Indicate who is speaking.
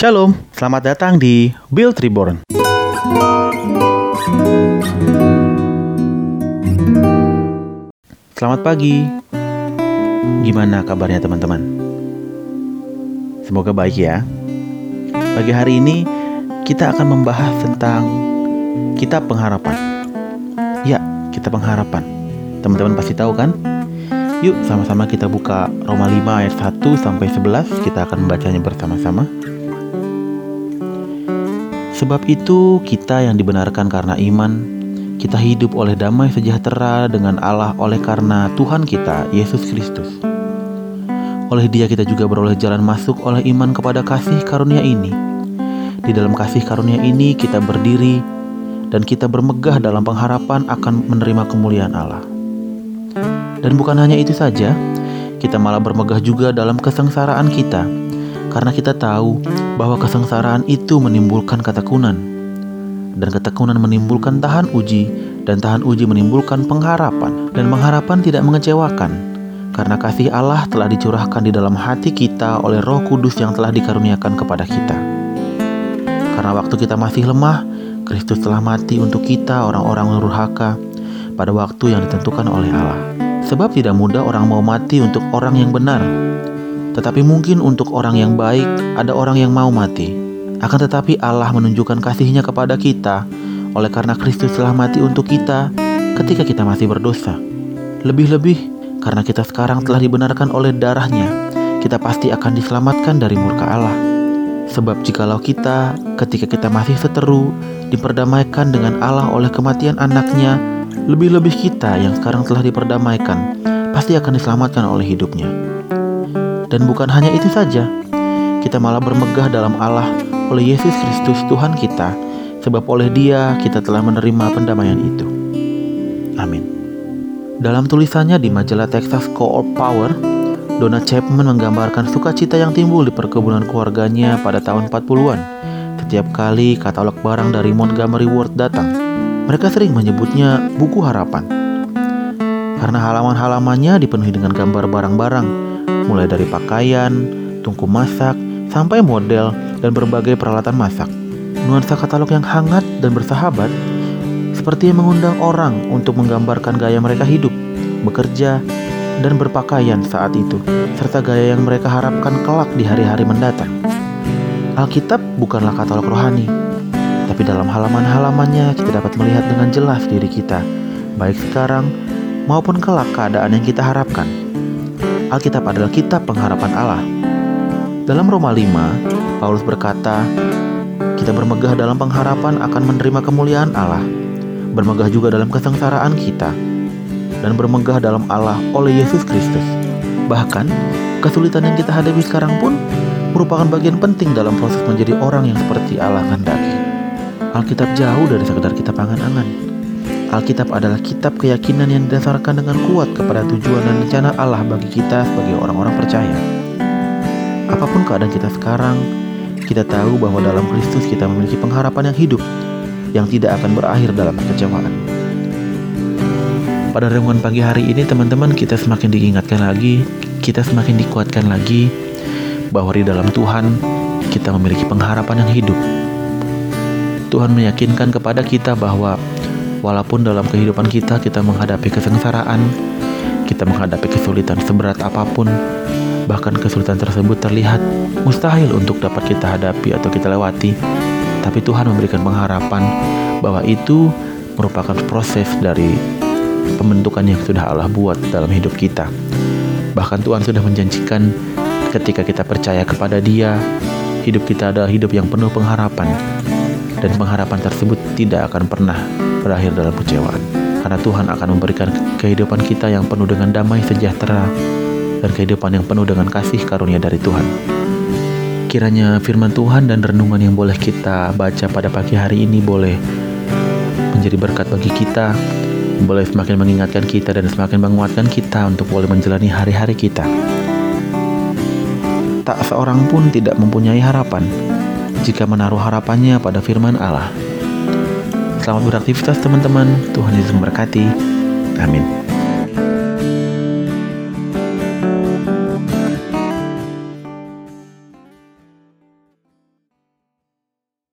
Speaker 1: Shalom, selamat datang di Build Reborn. Selamat pagi. Gimana kabarnya teman-teman? Semoga baik ya. Pagi hari ini kita akan membahas tentang kitab pengharapan. Ya, kitab pengharapan. Teman-teman pasti tahu kan? Yuk sama-sama kita buka Roma 5 ayat 1 sampai 11, kita akan membacanya bersama-sama. Sebab itu kita yang dibenarkan karena iman kita hidup oleh damai sejahtera dengan Allah oleh karena Tuhan kita, Yesus Kristus. Oleh dia kita juga beroleh jalan masuk oleh iman kepada kasih karunia ini. Di dalam kasih karunia ini kita berdiri dan kita bermegah dalam pengharapan akan menerima kemuliaan Allah. Dan bukan hanya itu saja, kita malah bermegah juga dalam kesengsaraan kita, karena kita tahu bahwa kesengsaraan itu menimbulkan ketekunan dan ketekunan menimbulkan tahan uji, dan tahan uji menimbulkan pengharapan, dan pengharapan tidak mengecewakan, karena kasih Allah telah dicurahkan di dalam hati kita oleh Roh Kudus yang telah dikaruniakan kepada kita. Karena waktu kita masih lemah, Kristus telah mati untuk kita, orang-orang durhaka, pada waktu yang ditentukan oleh Allah. Sebab tidak mudah orang mau mati untuk orang yang benar, tetapi mungkin untuk orang yang baik ada orang yang mau mati. Akan tetapi Allah menunjukkan kasihnya kepada kita oleh karena Kristus telah mati untuk kita ketika kita masih berdosa. Lebih-lebih karena kita sekarang telah dibenarkan oleh darahnya, kita pasti akan diselamatkan dari murka Allah. Sebab jikalau kita ketika kita masih seteru diperdamaikan dengan Allah oleh kematian anaknya, lebih-lebih kita yang sekarang telah diperdamaikan pasti akan diselamatkan oleh hidupnya. Dan bukan hanya itu saja, kita malah bermegah dalam Allah oleh Yesus Kristus Tuhan kita, sebab oleh Dia kita telah menerima pendamaian itu. Amin. Dalam tulisannya di majalah Texas Co-op Power, Donna Chapman menggambarkan sukacita yang timbul di perkebunan keluarganya pada tahun 40-an. Setiap kali katalog barang dari Montgomery Ward datang, mereka sering menyebutnya buku harapan. Karena halaman-halamannya dipenuhi dengan gambar barang-barang, mulai dari pakaian, tungku masak, sampai model dan berbagai peralatan masak. Nuansa katalog yang hangat dan bersahabat seperti yang mengundang orang untuk menggambarkan gaya mereka hidup, bekerja, dan berpakaian saat itu, serta gaya yang mereka harapkan kelak di hari-hari mendatang. Alkitab bukanlah katalog rohani, tapi dalam halaman-halamannya kita dapat melihat dengan jelas diri kita, baik sekarang maupun kelak keadaan yang kita harapkan. Alkitab adalah kitab pengharapan Allah dalam Roma 5, Paulus berkata, kita bermegah dalam pengharapan akan menerima kemuliaan Allah, bermegah juga dalam kesengsaraan kita, dan bermegah dalam Allah oleh Yesus Kristus. Bahkan, kesulitan yang kita hadapi sekarang pun merupakan bagian penting dalam proses menjadi orang yang seperti Allah kehendaki. Alkitab jauh dari sekedar kitab angan-angan. Alkitab adalah kitab keyakinan yang didasarkan dengan kuat kepada tujuan dan rencana Allah bagi kita sebagai orang-orang percaya. Apa pun keadaan kita sekarang, kita tahu bahwa dalam Kristus kita memiliki pengharapan yang hidup yang tidak akan berakhir dalam kekecewaan. Pada renungan pagi hari ini teman-teman kita semakin diingatkan lagi, kita semakin dikuatkan lagi bahwa di dalam Tuhan kita memiliki pengharapan yang hidup. Tuhan meyakinkan kepada kita bahwa walaupun dalam kehidupan kita kita menghadapi kesengsaraan, kita menghadapi kesulitan seberat apa pun, bahkan kesulitan tersebut terlihat mustahil untuk dapat kita hadapi atau kita lewati. Tapi Tuhan memberikan pengharapan bahwa itu merupakan proses dari pembentukan yang sudah Allah buat dalam hidup kita. Bahkan Tuhan sudah menjanjikan ketika kita percaya kepada Dia, hidup kita adalah hidup yang penuh pengharapan. Dan pengharapan tersebut tidak akan pernah berakhir dalam kecewaan. Karena Tuhan akan memberikan kehidupan kita yang penuh dengan damai sejahtera, dan kehidupan yang penuh dengan kasih karunia dari Tuhan. Kiranya firman Tuhan dan renungan yang boleh kita baca pada pagi hari ini boleh menjadi berkat bagi kita, boleh semakin mengingatkan kita dan semakin menguatkan kita untuk boleh menjalani hari-hari kita. Tak seorang pun tidak mempunyai harapan jika menaruh harapannya pada firman Allah. Selamat beraktivitas teman-teman, Tuhan Yesus memberkati. Amin.